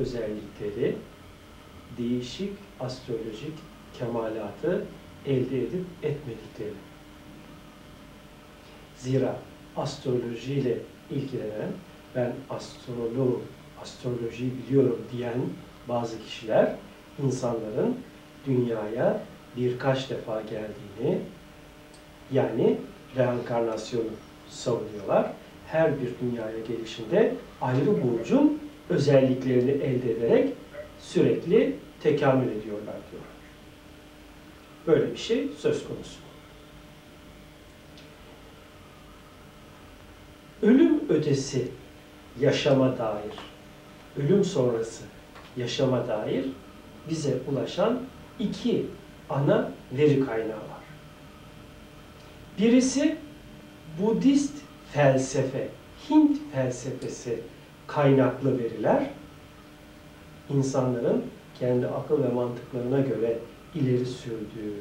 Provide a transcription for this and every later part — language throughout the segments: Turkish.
özellikleri, değişik astrolojik kemalatı elde edip etmedikleri. Zira astrolojiyle ilgilenen, ben astroloğum, astroloji biliyorum diyen bazı kişiler insanların dünyaya birkaç defa geldiğini, yani reenkarnasyonu savunuyorlar. Her bir dünyaya gelişinde ayrı burcun özelliklerini elde ederek sürekli tekamül ediyorlar diyorlar. Böyle bir şey söz konusu. Ölüm ötesi yaşama dair, ölüm sonrası yaşama dair bize ulaşan iki ana veri kaynağı var. Birisi Budist felsefe, Hint felsefesi kaynaklı veriler. insanların kendi akıl ve mantıklarına göre ileri sürdüğü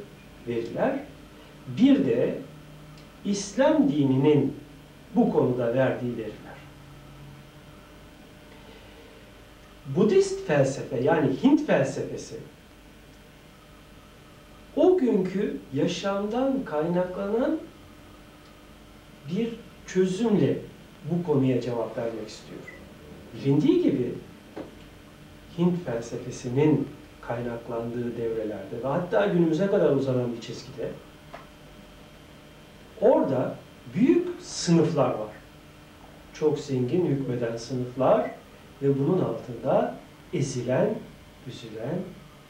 veriler. Bir de İslam dininin bu konuda verdiği veriler. Budist felsefe yani Hint felsefesi o günkü yaşamdan kaynaklanan bir çözümle bu konuya cevap vermek istiyor. Bilindiği gibi Hint felsefesinin kaynaklandığı devrelerde ve hatta günümüze kadar uzanan bir çizgide orada büyük sınıflar var. Çok zengin hükmeden sınıflar ve bunun altında ezilen, üzülen,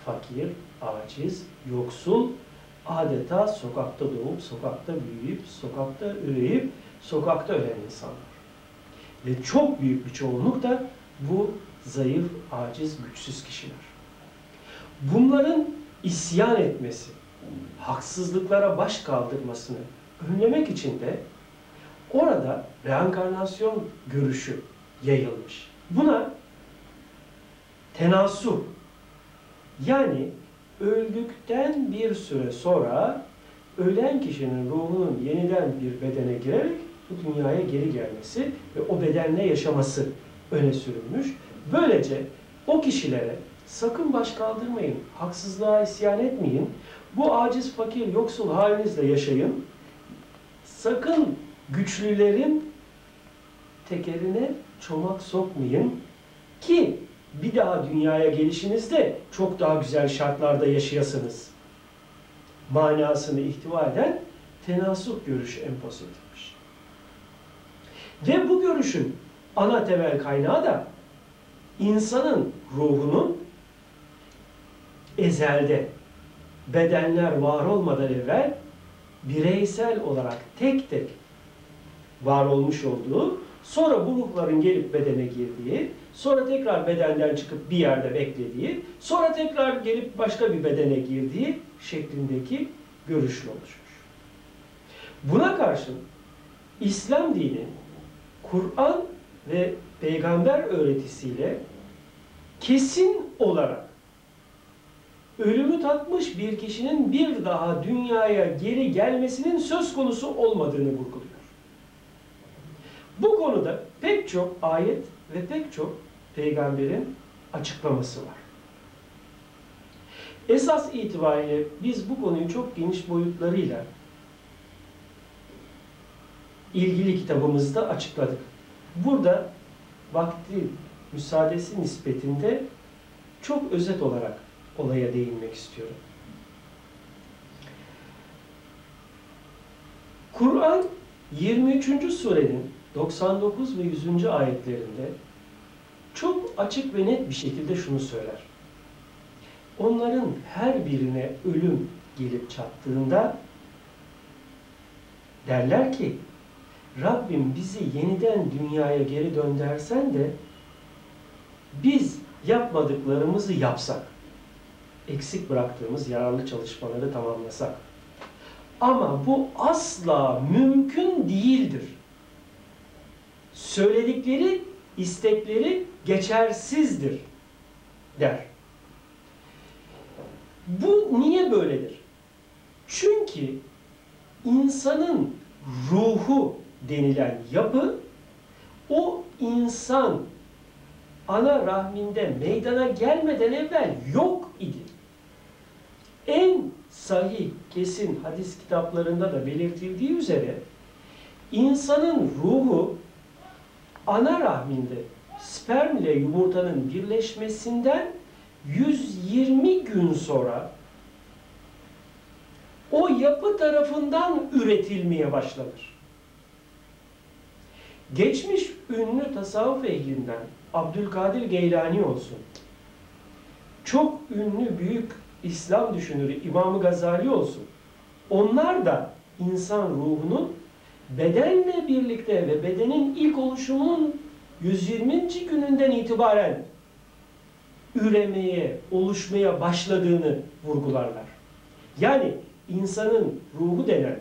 fakir, aciz, yoksul, adeta sokakta doğup, sokakta büyüyüp, sokakta üreyip, sokakta ölen insanlar. Ve çok büyük bir çoğunluk da bu zayıf, aciz, güçsüz kişiler. Bunların isyan etmesi, haksızlıklara baş kaldırmasını önlemek için de orada reenkarnasyon görüşü yayılmış. Buna tenasu yani öldükten bir süre sonra ölen kişinin ruhunun yeniden bir bedene girerek bu dünyaya geri gelmesi ve o bedenle yaşaması öne sürülmüş. Böylece o kişilere sakın baş kaldırmayın, haksızlığa isyan etmeyin, bu aciz, fakir, yoksul halinizle yaşayın. Sakın güçlülerin tekerine çomak sokmayın ki bir daha dünyaya gelişinizde çok daha güzel şartlarda yaşayasınız. Manasını ihtiva eden tenasuk görüşü empoze edilmiş. Ve bu görüşün ana temel kaynağı da insanın ruhunun ezelde bedenler var olmadan evvel bireysel olarak tek tek var olmuş olduğu, sonra bu ruhların gelip bedene girdiği, sonra tekrar bedenden çıkıp bir yerde beklediği, sonra tekrar gelip başka bir bedene girdiği şeklindeki görüşle oluşmuş. Buna karşın İslam dini Kur'an ve peygamber öğretisiyle kesin olarak ölümü tatmış bir kişinin bir daha dünyaya geri gelmesinin söz konusu olmadığını vurguluyor. Bu konuda pek çok ayet ve pek çok peygamberin açıklaması var. Esas itibariyle biz bu konuyu çok geniş boyutlarıyla ilgili kitabımızda açıkladık. Burada vakti müsaadesi nispetinde çok özet olarak olaya değinmek istiyorum. Kur'an 23. surenin 99 ve 100. ayetlerinde çok açık ve net bir şekilde şunu söyler. Onların her birine ölüm gelip çattığında derler ki Rabbim bizi yeniden dünyaya geri döndersen de biz yapmadıklarımızı yapsak, eksik bıraktığımız yararlı çalışmaları tamamlasak. Ama bu asla mümkün değildir. Söyledikleri, istekleri geçersizdir der. Bu niye böyledir? Çünkü insanın ruhu denilen yapı o insan ana rahminde meydana gelmeden evvel yok idi. En sahih, kesin hadis kitaplarında da belirtildiği üzere insanın ruhu ana rahminde sperm ile yumurtanın birleşmesinden 120 gün sonra o yapı tarafından üretilmeye başlanır. Geçmiş ünlü tasavvuf ehlinden Abdülkadir Geylani olsun, çok ünlü büyük İslam düşünürü İmam Gazali olsun, onlar da insan ruhunun bedenle birlikte ve bedenin ilk oluşumunun 120. gününden itibaren üremeye, oluşmaya başladığını vurgularlar. Yani insanın ruhu denen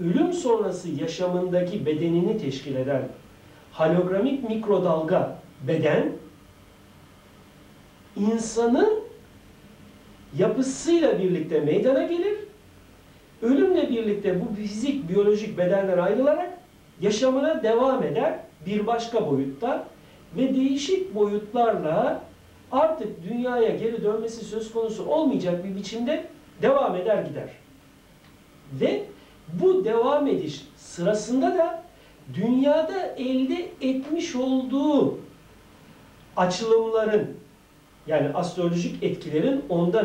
ölüm sonrası yaşamındaki bedenini teşkil eden hologramik mikrodalga beden insanın yapısıyla birlikte meydana gelir. Ölümle birlikte bu fizik, biyolojik bedenden ayrılarak yaşamına devam eder bir başka boyutta ve değişik boyutlarla artık dünyaya geri dönmesi söz konusu olmayacak bir biçimde devam eder gider. Ve devam ediş sırasında da dünyada elde etmiş olduğu açılımların yani astrolojik etkilerin onda